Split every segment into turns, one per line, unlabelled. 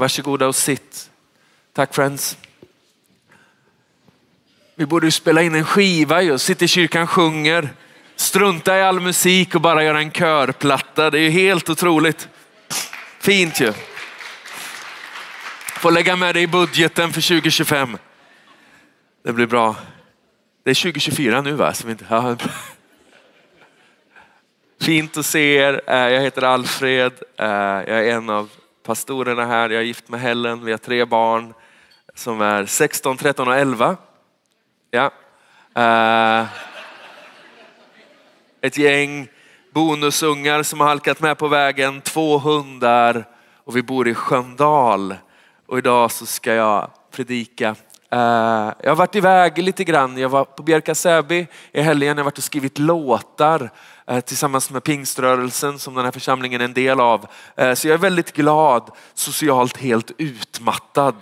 Varsågoda och sitt. Tack friends. Vi borde ju spela in en skiva ju, Sitter i kyrkan sjunger, strunta i all musik och bara göra en körplatta. Det är ju helt otroligt. Fint ju. Får lägga med det i budgeten för 2025. Det blir bra. Det är 2024 nu va? Som inte, ja. Fint att se er. Eh, jag heter Alfred. Eh, jag är en av pastorerna här. Jag är gift med Helen. Vi har tre barn som är 16, 13 och 11. Ja. Eh, ett gäng bonusungar som har halkat med på vägen, två hundar och vi bor i Sköndal. Och idag så ska jag predika Uh, jag har varit iväg lite grann. Jag var på Bjärka Säby i helgen. Jag har varit och skrivit låtar Eh, tillsammans med pingströrelsen som den här församlingen är en del av. Eh, så jag är väldigt glad, socialt helt utmattad.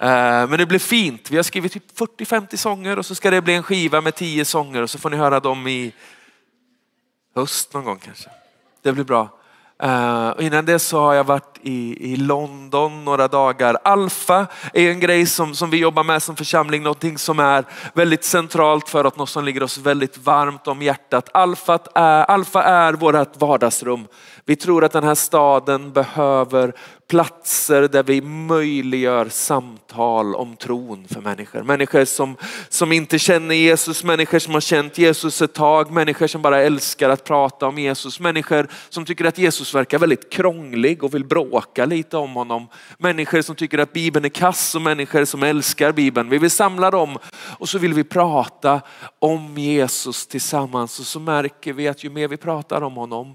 Eh, men det blir fint. Vi har skrivit typ 40-50 sånger och så ska det bli en skiva med 10 sånger och så får ni höra dem i höst någon gång kanske. Det blir bra. Uh, innan det så har jag varit i, i London några dagar. Alfa är en grej som, som vi jobbar med som församling, någonting som är väldigt centralt för att något som ligger oss väldigt varmt om hjärtat. Alfa är, Alfa är vårt vardagsrum. Vi tror att den här staden behöver platser där vi möjliggör samtal om tron för människor. Människor som, som inte känner Jesus, människor som har känt Jesus ett tag, människor som bara älskar att prata om Jesus, människor som tycker att Jesus verkar väldigt krånglig och vill bråka lite om honom. Människor som tycker att Bibeln är kass och människor som älskar Bibeln. Vi vill samla dem och så vill vi prata om Jesus tillsammans och så märker vi att ju mer vi pratar om honom,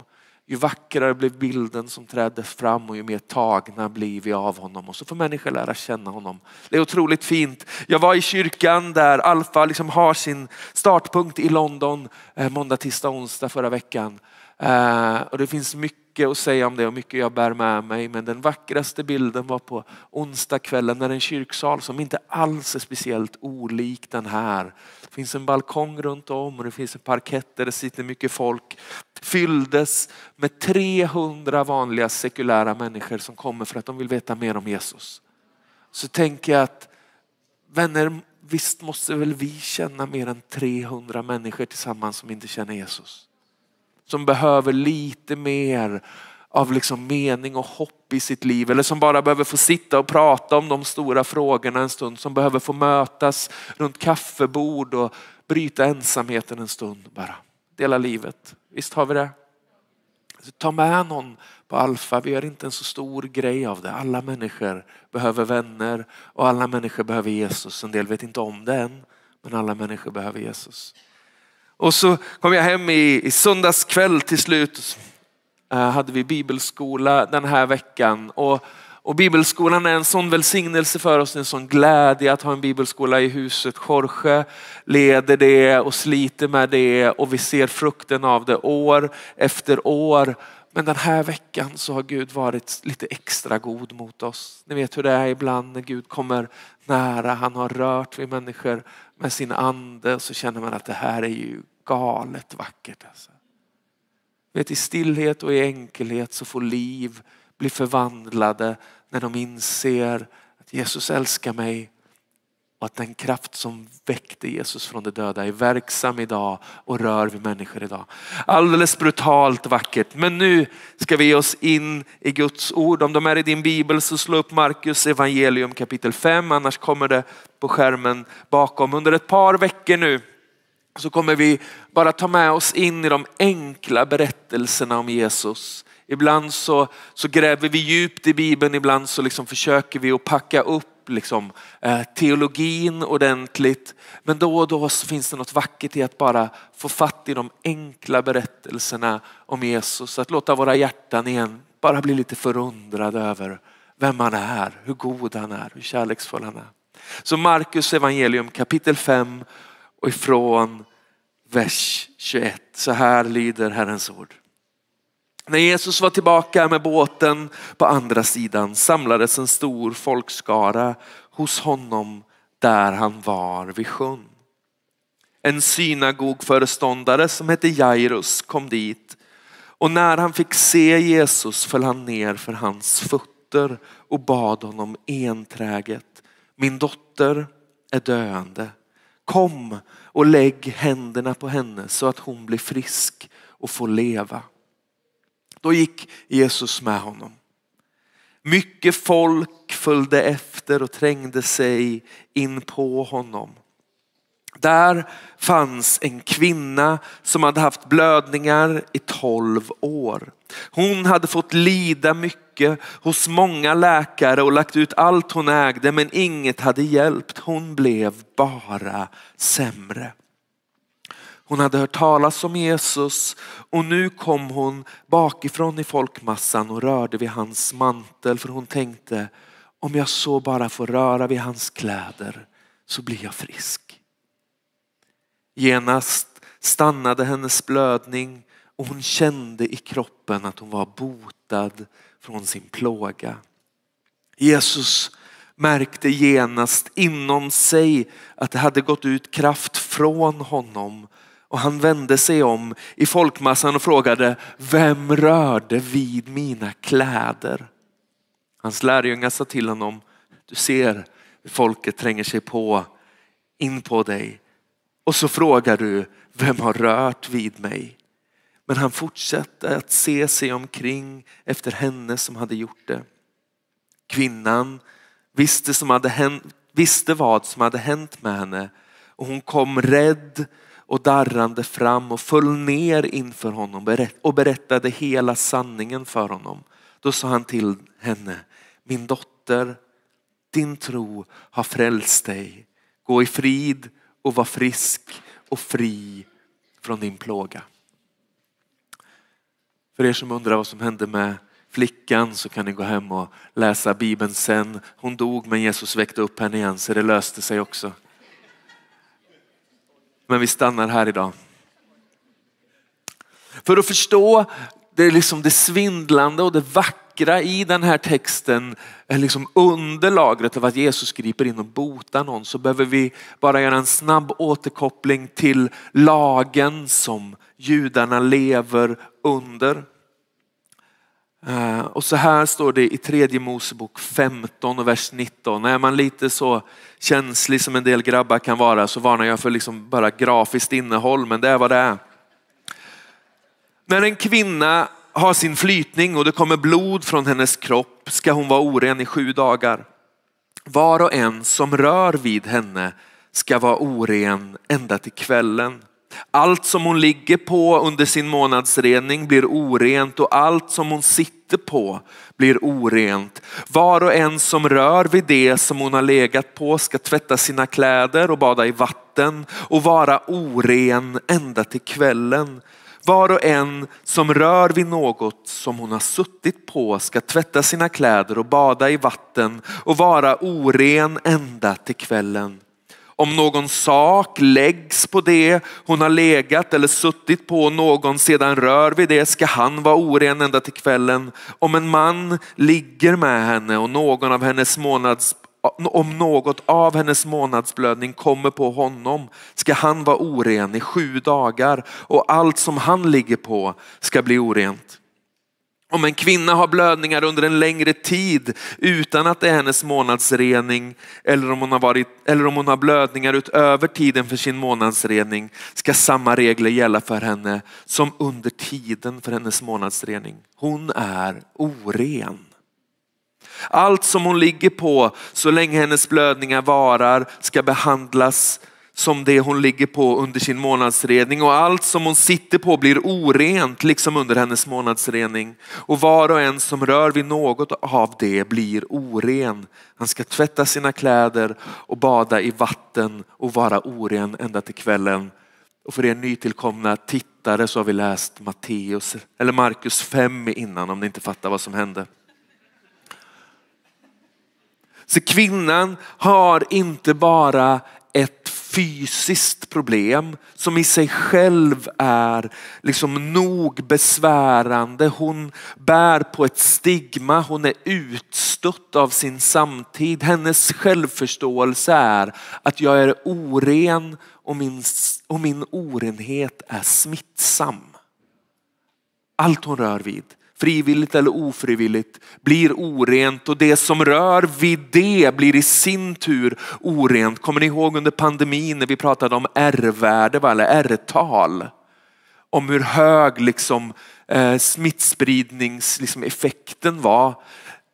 ju vackrare blev bilden som trädde fram och ju mer tagna blir vi av honom. Och så får människor lära känna honom. Det är otroligt fint. Jag var i kyrkan där Alfa liksom har sin startpunkt i London eh, måndag, tisdag, onsdag förra veckan. Eh, och det finns mycket mycket att säga om det och mycket jag bär med mig. Men den vackraste bilden var på onsdagskvällen när en kyrksal som inte alls är speciellt olik den här. Det finns en balkong runt om och det finns en parkett där det sitter mycket folk. Fylldes med 300 vanliga sekulära människor som kommer för att de vill veta mer om Jesus. Så tänker jag att vänner, visst måste väl vi känna mer än 300 människor tillsammans som inte känner Jesus som behöver lite mer av liksom mening och hopp i sitt liv eller som bara behöver få sitta och prata om de stora frågorna en stund, som behöver få mötas runt kaffebord och bryta ensamheten en stund bara. Dela livet. Visst har vi det? Så ta med någon på Alfa. Vi gör inte en så stor grej av det. Alla människor behöver vänner och alla människor behöver Jesus. En del vet inte om det än, men alla människor behöver Jesus. Och så kom jag hem i, i söndags kväll till slut. Uh, hade vi bibelskola den här veckan. Och, och bibelskolan är en sån välsignelse för oss, en sån glädje att ha en bibelskola i huset. Jorge leder det och sliter med det och vi ser frukten av det år efter år. Men den här veckan så har Gud varit lite extra god mot oss. Ni vet hur det är ibland när Gud kommer nära. Han har rört vid människor med sin ande så känner man att det här är ju galet vackert. Alltså. Vet, I stillhet och i enkelhet så får liv bli förvandlade när de inser att Jesus älskar mig och att den kraft som väckte Jesus från de döda är verksam idag och rör vid människor idag. Alldeles brutalt vackert. Men nu ska vi ge oss in i Guds ord. Om de är i din bibel så slå upp Markus evangelium kapitel 5. Annars kommer det på skärmen bakom. Under ett par veckor nu så kommer vi bara ta med oss in i de enkla berättelserna om Jesus. Ibland så, så gräver vi djupt i Bibeln, ibland så liksom försöker vi att packa upp liksom, eh, teologin ordentligt. Men då och då så finns det något vackert i att bara få fatt i de enkla berättelserna om Jesus. Att låta våra hjärtan igen bara bli lite förundrade över vem han är, hur god han är, hur kärleksfull han är. Så Markus evangelium kapitel 5 och ifrån vers 21. Så här lyder Herrens ord. När Jesus var tillbaka med båten på andra sidan samlades en stor folkskara hos honom där han var vid sjön. En synagogföreståndare som hette Jairus kom dit och när han fick se Jesus föll han ner för hans fötter och bad honom enträget. Min dotter är döende. Kom och lägg händerna på henne så att hon blir frisk och får leva. Då gick Jesus med honom. Mycket folk följde efter och trängde sig in på honom. Där fanns en kvinna som hade haft blödningar i tolv år. Hon hade fått lida mycket hos många läkare och lagt ut allt hon ägde men inget hade hjälpt. Hon blev bara sämre. Hon hade hört talas om Jesus och nu kom hon bakifrån i folkmassan och rörde vid hans mantel för hon tänkte om jag så bara får röra vid hans kläder så blir jag frisk. Genast stannade hennes blödning och hon kände i kroppen att hon var botad från sin plåga. Jesus märkte genast inom sig att det hade gått ut kraft från honom och han vände sig om i folkmassan och frågade, vem rörde vid mina kläder? Hans lärjungar sa till honom, du ser hur folket tränger sig på in på dig. Och så frågar du, vem har rört vid mig? Men han fortsatte att se sig omkring efter henne som hade gjort det. Kvinnan visste, som hade hänt, visste vad som hade hänt med henne och hon kom rädd och darrande fram och föll ner inför honom och berättade hela sanningen för honom. Då sa han till henne, min dotter, din tro har frälst dig. Gå i frid och var frisk och fri från din plåga. För er som undrar vad som hände med flickan så kan ni gå hem och läsa Bibeln sen. Hon dog men Jesus väckte upp henne igen så det löste sig också. Men vi stannar här idag. För att förstå det, liksom det svindlande och det vackra i den här texten, eh, liksom under lagret av att Jesus griper in och botar någon, så behöver vi bara göra en snabb återkoppling till lagen som judarna lever under. Eh, och så här står det i tredje Mosebok 15 och vers 19. Är man lite så känslig som en del grabbar kan vara så varnar jag för liksom bara grafiskt innehåll, men det är vad det är. När en kvinna har sin flytning och det kommer blod från hennes kropp ska hon vara oren i sju dagar. Var och en som rör vid henne ska vara oren ända till kvällen. Allt som hon ligger på under sin månadsrening blir orent och allt som hon sitter på blir orent. Var och en som rör vid det som hon har legat på ska tvätta sina kläder och bada i vatten och vara oren ända till kvällen. Var och en som rör vid något som hon har suttit på ska tvätta sina kläder och bada i vatten och vara oren ända till kvällen. Om någon sak läggs på det hon har legat eller suttit på någon sedan rör vid det ska han vara oren ända till kvällen. Om en man ligger med henne och någon av hennes månads om något av hennes månadsblödning kommer på honom ska han vara oren i sju dagar och allt som han ligger på ska bli orent. Om en kvinna har blödningar under en längre tid utan att det är hennes månadsrening eller om hon har, varit, eller om hon har blödningar utöver tiden för sin månadsrening ska samma regler gälla för henne som under tiden för hennes månadsrening. Hon är oren. Allt som hon ligger på så länge hennes blödningar varar ska behandlas som det hon ligger på under sin månadsredning och allt som hon sitter på blir orent liksom under hennes månadsredning. Och var och en som rör vid något av det blir oren. Han ska tvätta sina kläder och bada i vatten och vara oren ända till kvällen. Och för er nytillkomna tittare så har vi läst Matteus eller Markus 5 innan om ni inte fattar vad som hände. Så kvinnan har inte bara ett fysiskt problem som i sig själv är liksom nog besvärande. Hon bär på ett stigma, hon är utstött av sin samtid. Hennes självförståelse är att jag är oren och min, och min orenhet är smittsam. Allt hon rör vid frivilligt eller ofrivilligt, blir orent och det som rör vid det blir i sin tur orent. Kommer ni ihåg under pandemin när vi pratade om R-värde eller R-tal? Om hur hög liksom, eh, smittspridningseffekten liksom, var.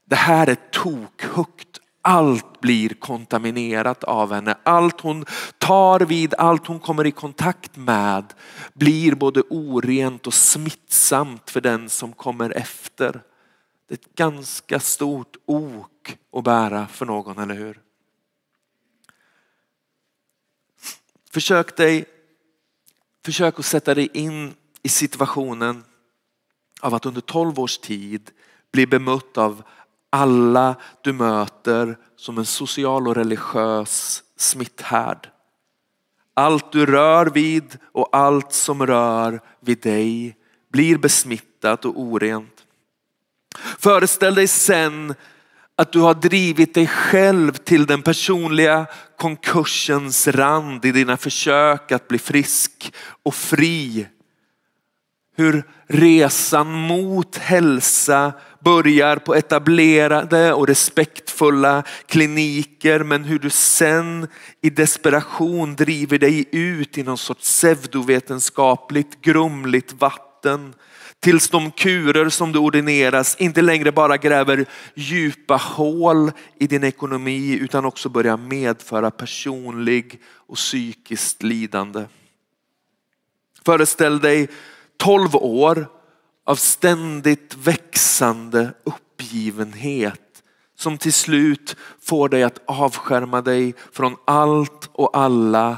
Det här är tokhögt allt blir kontaminerat av henne. Allt hon tar vid, allt hon kommer i kontakt med blir både orent och smittsamt för den som kommer efter. Det är ett ganska stort ok att bära för någon, eller hur? Försök dig, försök att sätta dig in i situationen av att under 12 års tid bli bemött av alla du möter som en social och religiös smitthärd. Allt du rör vid och allt som rör vid dig blir besmittat och orent. Föreställ dig sen att du har drivit dig själv till den personliga konkursens rand i dina försök att bli frisk och fri. Hur resan mot hälsa börjar på etablerade och respektfulla kliniker men hur du sen i desperation driver dig ut i någon sorts pseudovetenskapligt grumligt vatten tills de kurer som du ordineras inte längre bara gräver djupa hål i din ekonomi utan också börjar medföra personlig och psykiskt lidande. Föreställ dig 12 år av ständigt växande uppgivenhet som till slut får dig att avskärma dig från allt och alla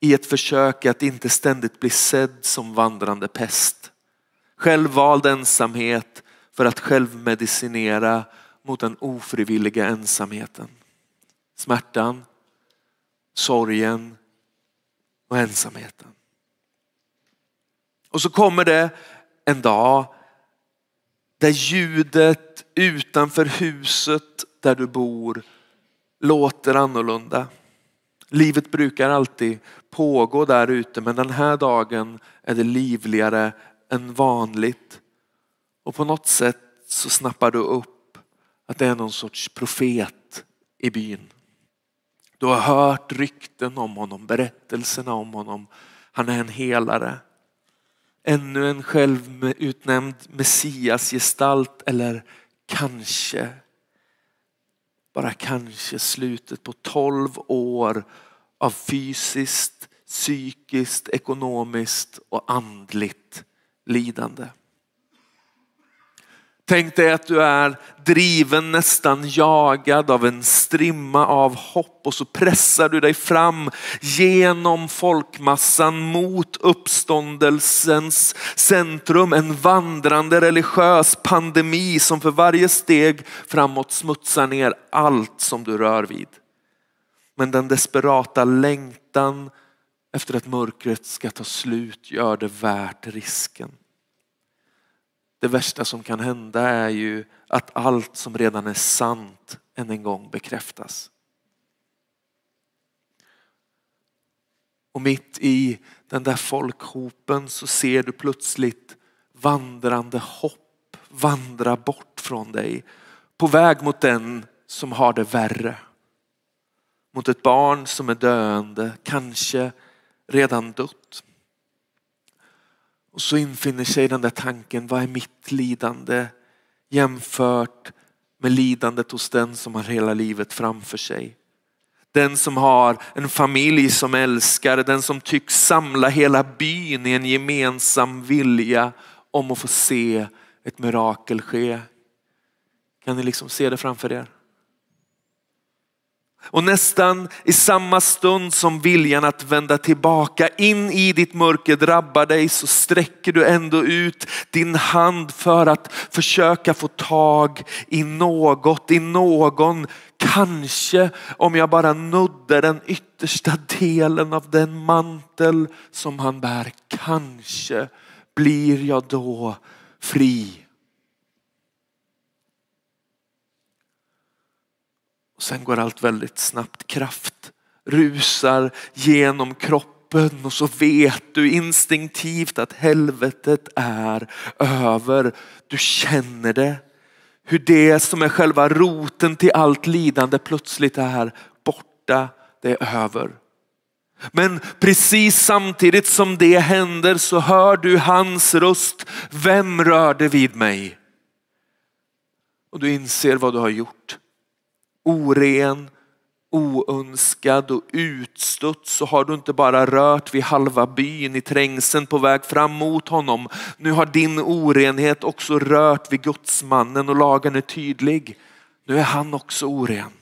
i ett försök att inte ständigt bli sedd som vandrande pest. Självvald ensamhet för att självmedicinera mot den ofrivilliga ensamheten. Smärtan, sorgen och ensamheten. Och så kommer det en dag där ljudet utanför huset där du bor låter annorlunda. Livet brukar alltid pågå där ute men den här dagen är det livligare än vanligt. Och på något sätt så snappar du upp att det är någon sorts profet i byn. Du har hört rykten om honom, berättelserna om honom. Han är en helare ännu en självutnämnd messiasgestalt eller kanske, bara kanske slutet på tolv år av fysiskt, psykiskt, ekonomiskt och andligt lidande. Tänk dig att du är driven, nästan jagad av en strimma av hopp och så pressar du dig fram genom folkmassan mot uppståndelsens centrum. En vandrande religiös pandemi som för varje steg framåt smutsar ner allt som du rör vid. Men den desperata längtan efter att mörkret ska ta slut gör det värt risken. Det värsta som kan hända är ju att allt som redan är sant än en gång bekräftas. Och mitt i den där folkhopen så ser du plötsligt vandrande hopp vandra bort från dig på väg mot den som har det värre. Mot ett barn som är döende, kanske redan dött. Och så infinner sig den där tanken, vad är mitt lidande jämfört med lidandet hos den som har hela livet framför sig? Den som har en familj som älskar, den som tycks samla hela byn i en gemensam vilja om att få se ett mirakel ske. Kan ni liksom se det framför er? Och nästan i samma stund som viljan att vända tillbaka in i ditt mörker drabbar dig så sträcker du ändå ut din hand för att försöka få tag i något, i någon. Kanske om jag bara nuddar den yttersta delen av den mantel som han bär. Kanske blir jag då fri. Och sen går allt väldigt snabbt. Kraft rusar genom kroppen och så vet du instinktivt att helvetet är över. Du känner det. Hur det som är själva roten till allt lidande plötsligt är borta, det är över. Men precis samtidigt som det händer så hör du hans röst. Vem rörde vid mig? Och du inser vad du har gjort. Oren, oönskad och utstött så har du inte bara rört vid halva byn i trängseln på väg fram mot honom. Nu har din orenhet också rört vid gudsmannen och lagen är tydlig. Nu är han också oren.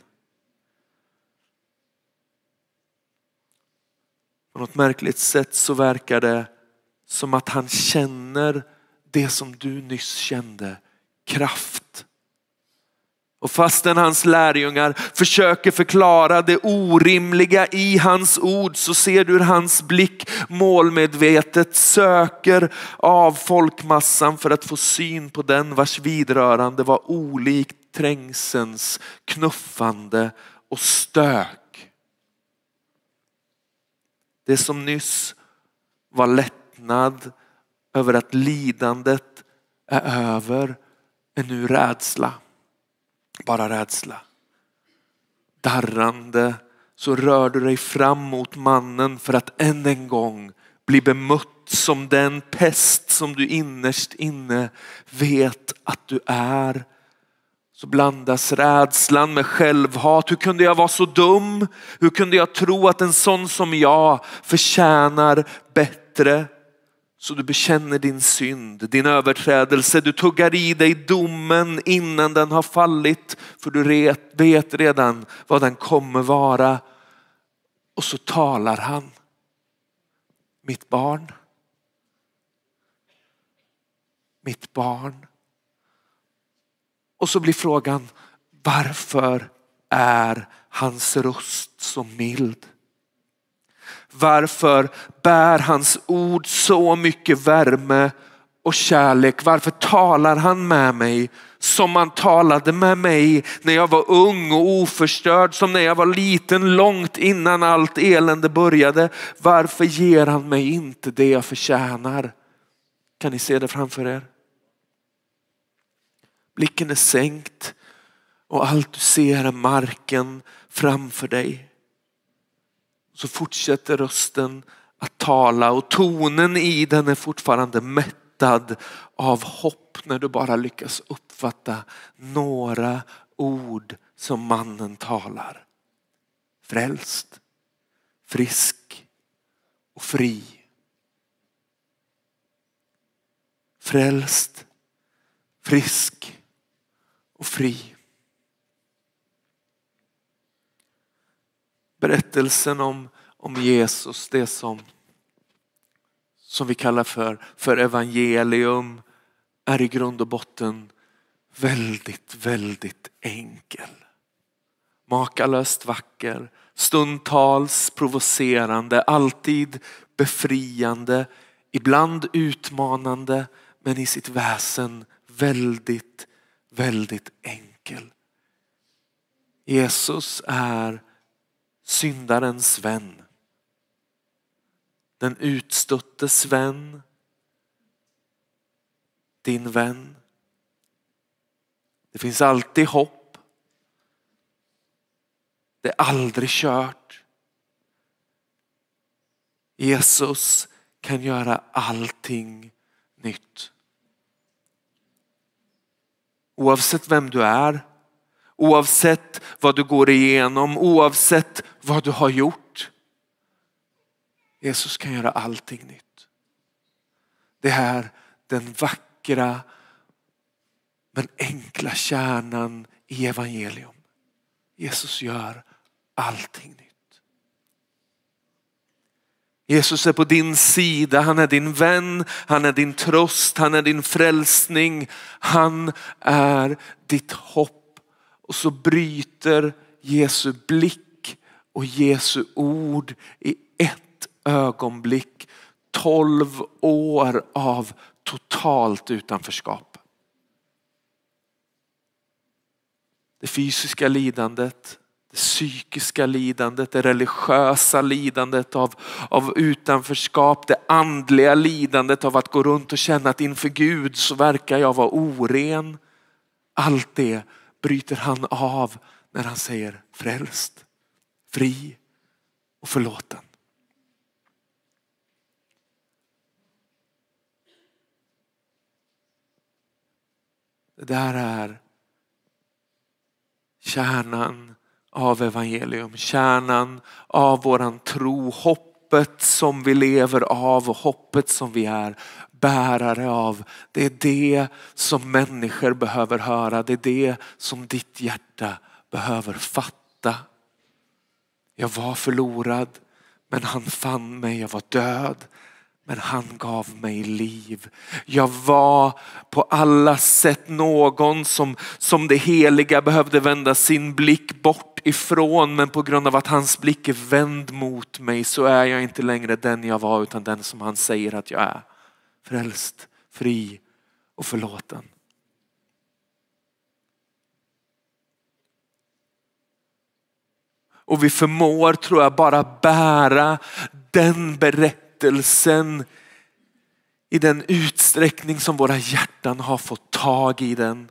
På något märkligt sätt så verkar det som att han känner det som du nyss kände, kraft. Och fastän hans lärjungar försöker förklara det orimliga i hans ord så ser du hur hans blick målmedvetet söker av folkmassan för att få syn på den vars vidrörande var olikt trängselns knuffande och stök. Det som nyss var lättnad över att lidandet är över är nu rädsla. Bara rädsla. Darrande så rör du dig fram mot mannen för att än en gång bli bemött som den pest som du innerst inne vet att du är så blandas rädslan med självhat. Hur kunde jag vara så dum? Hur kunde jag tro att en sån som jag förtjänar bättre? Så du bekänner din synd, din överträdelse. Du tuggar i dig domen innan den har fallit. För du vet redan vad den kommer vara. Och så talar han. Mitt barn. Mitt barn. Och så blir frågan, varför är hans röst så mild? Varför bär hans ord så mycket värme och kärlek? Varför talar han med mig som han talade med mig när jag var ung och oförstörd, som när jag var liten långt innan allt elände började. Varför ger han mig inte det jag förtjänar? Kan ni se det framför er? Blicken är sänkt och allt du ser är marken framför dig. Så fortsätter rösten att tala och tonen i den är fortfarande mättad av hopp när du bara lyckas uppfatta några ord som mannen talar. Frälst, frisk och fri. Frälst, frisk och fri. Berättelsen om, om Jesus, det som, som vi kallar för, för evangelium, är i grund och botten väldigt, väldigt enkel. Makalöst vacker, stundtals provocerande, alltid befriande, ibland utmanande men i sitt väsen väldigt väldigt enkel. Jesus är syndarens vän. Den utstöttes vän. Din vän. Det finns alltid hopp. Det är aldrig kört. Jesus kan göra allting nytt. Oavsett vem du är, oavsett vad du går igenom, oavsett vad du har gjort. Jesus kan göra allting nytt. Det är den vackra men enkla kärnan i evangelium. Jesus gör allting nytt. Jesus är på din sida, han är din vän, han är din tröst, han är din frälsning. Han är ditt hopp. Och så bryter Jesu blick och Jesu ord i ett ögonblick tolv år av totalt utanförskap. Det fysiska lidandet det psykiska lidandet, det religiösa lidandet av, av utanförskap, det andliga lidandet av att gå runt och känna att inför Gud så verkar jag vara oren. Allt det bryter han av när han säger frälst, fri och förlåten. Det där är kärnan av evangelium, kärnan av våran tro, hopp hoppet som vi lever av och hoppet som vi är bärare av. Det är det som människor behöver höra, det är det som ditt hjärta behöver fatta. Jag var förlorad men han fann mig, jag var död men han gav mig liv. Jag var på alla sätt någon som, som det heliga behövde vända sin blick bort ifrån. Men på grund av att hans blick är vänd mot mig så är jag inte längre den jag var utan den som han säger att jag är. Frälst, fri och förlåten. Och vi förmår, tror jag, bara bära den berättelsen berättelsen i den utsträckning som våra hjärtan har fått tag i den.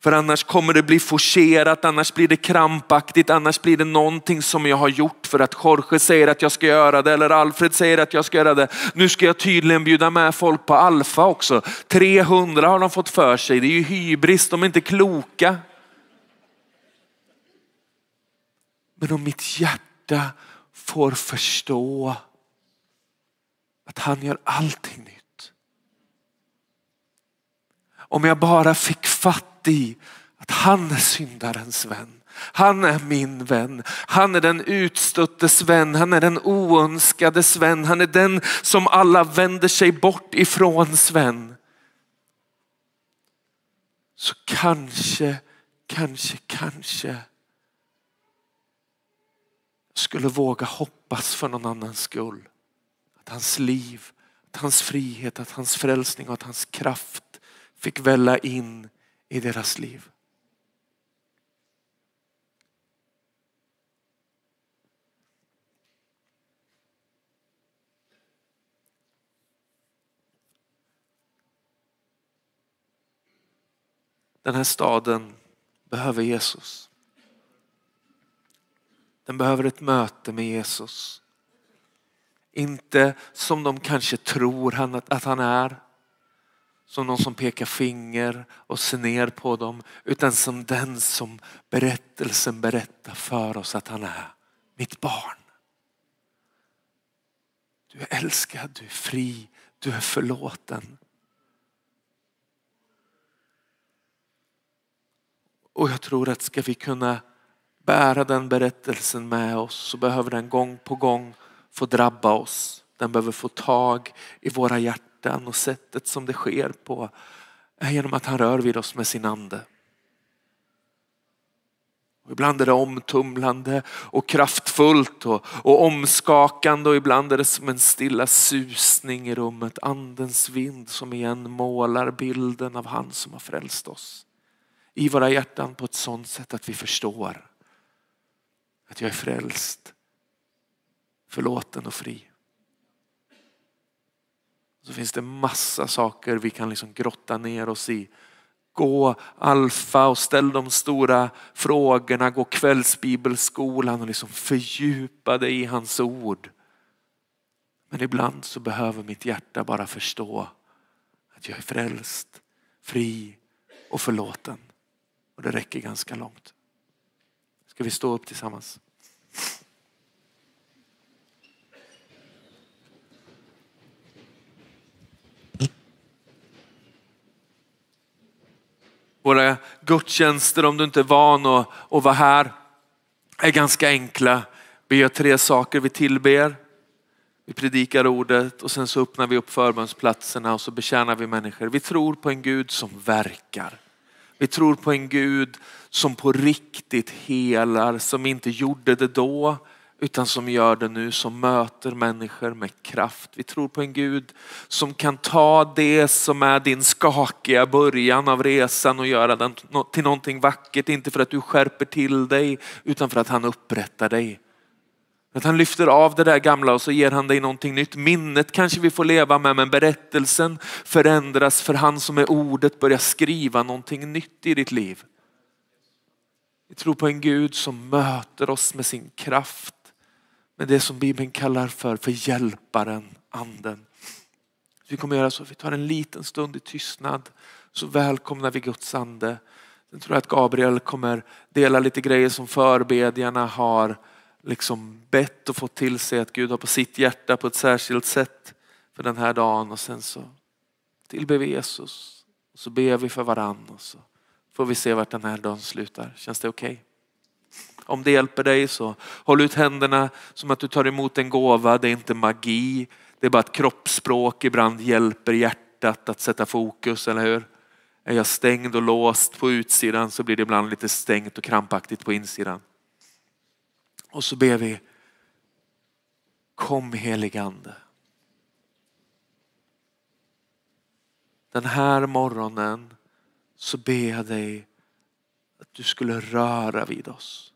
För annars kommer det bli forcerat, annars blir det krampaktigt, annars blir det någonting som jag har gjort för att Jorge säger att jag ska göra det eller Alfred säger att jag ska göra det. Nu ska jag tydligen bjuda med folk på Alfa också. 300 har de fått för sig, det är ju hybris, de är inte kloka. Men om mitt hjärta får förstå att han gör allting nytt. Om jag bara fick fatt i att han är syndarens vän. Han är min vän. Han är den utstöttes vän. Han är den oönskades vän. Han är den som alla vänder sig bort ifrån vän. Så kanske, kanske, kanske skulle våga hoppas för någon annans skull. Att hans liv, att hans frihet, att hans frälsning och att hans kraft fick välla in i deras liv. Den här staden behöver Jesus. Den behöver ett möte med Jesus. Inte som de kanske tror att han är. Som någon som pekar finger och ser ner på dem. Utan som den som berättelsen berättar för oss att han är. Mitt barn. Du är älskad, du är fri, du är förlåten. Och jag tror att ska vi kunna bära den berättelsen med oss så behöver den gång på gång få drabba oss. Den behöver få tag i våra hjärtan och sättet som det sker på är genom att han rör vid oss med sin ande. Och ibland är det omtumlande och kraftfullt och, och omskakande och ibland är det som en stilla susning i rummet. Andens vind som igen målar bilden av han som har frälst oss. I våra hjärtan på ett sådant sätt att vi förstår att jag är frälst förlåten och fri. Så finns det massa saker vi kan liksom grotta ner oss i. Gå alfa och ställ de stora frågorna, gå kvällsbibelskolan och liksom fördjupa dig i hans ord. Men ibland så behöver mitt hjärta bara förstå att jag är frälst, fri och förlåten. Och det räcker ganska långt. Ska vi stå upp tillsammans? Våra gudstjänster, om du inte är van att, att vara här, är ganska enkla. Vi gör tre saker. Vi tillber, vi predikar ordet och sen så öppnar vi upp förbönsplatserna och så betjänar vi människor. Vi tror på en Gud som verkar. Vi tror på en Gud som på riktigt helar, som inte gjorde det då, utan som gör det nu, som möter människor med kraft. Vi tror på en Gud som kan ta det som är din skakiga början av resan och göra den till någonting vackert. Inte för att du skärper till dig utan för att han upprättar dig. Att han lyfter av det där gamla och så ger han dig någonting nytt. Minnet kanske vi får leva med men berättelsen förändras för han som är ordet börjar skriva någonting nytt i ditt liv. Vi tror på en Gud som möter oss med sin kraft. Med det som Bibeln kallar för, för hjälparen, anden. Vi kommer göra så, vi tar en liten stund i tystnad. Så välkomnar vi Guds ande. Sen tror jag att Gabriel kommer dela lite grejer som förbedjarna har liksom bett och fått till sig att Gud har på sitt hjärta på ett särskilt sätt för den här dagen. Och sen så tillber vi Jesus. Och så ber vi för varandra. Och så får vi se vart den här dagen slutar. Känns det okej? Okay? Om det hjälper dig så håll ut händerna som att du tar emot en gåva. Det är inte magi. Det är bara att kroppsspråk ibland hjälper hjärtat att sätta fokus, eller hur? Är jag stängd och låst på utsidan så blir det ibland lite stängt och krampaktigt på insidan. Och så ber vi, kom heligande. Den här morgonen så ber jag dig att du skulle röra vid oss.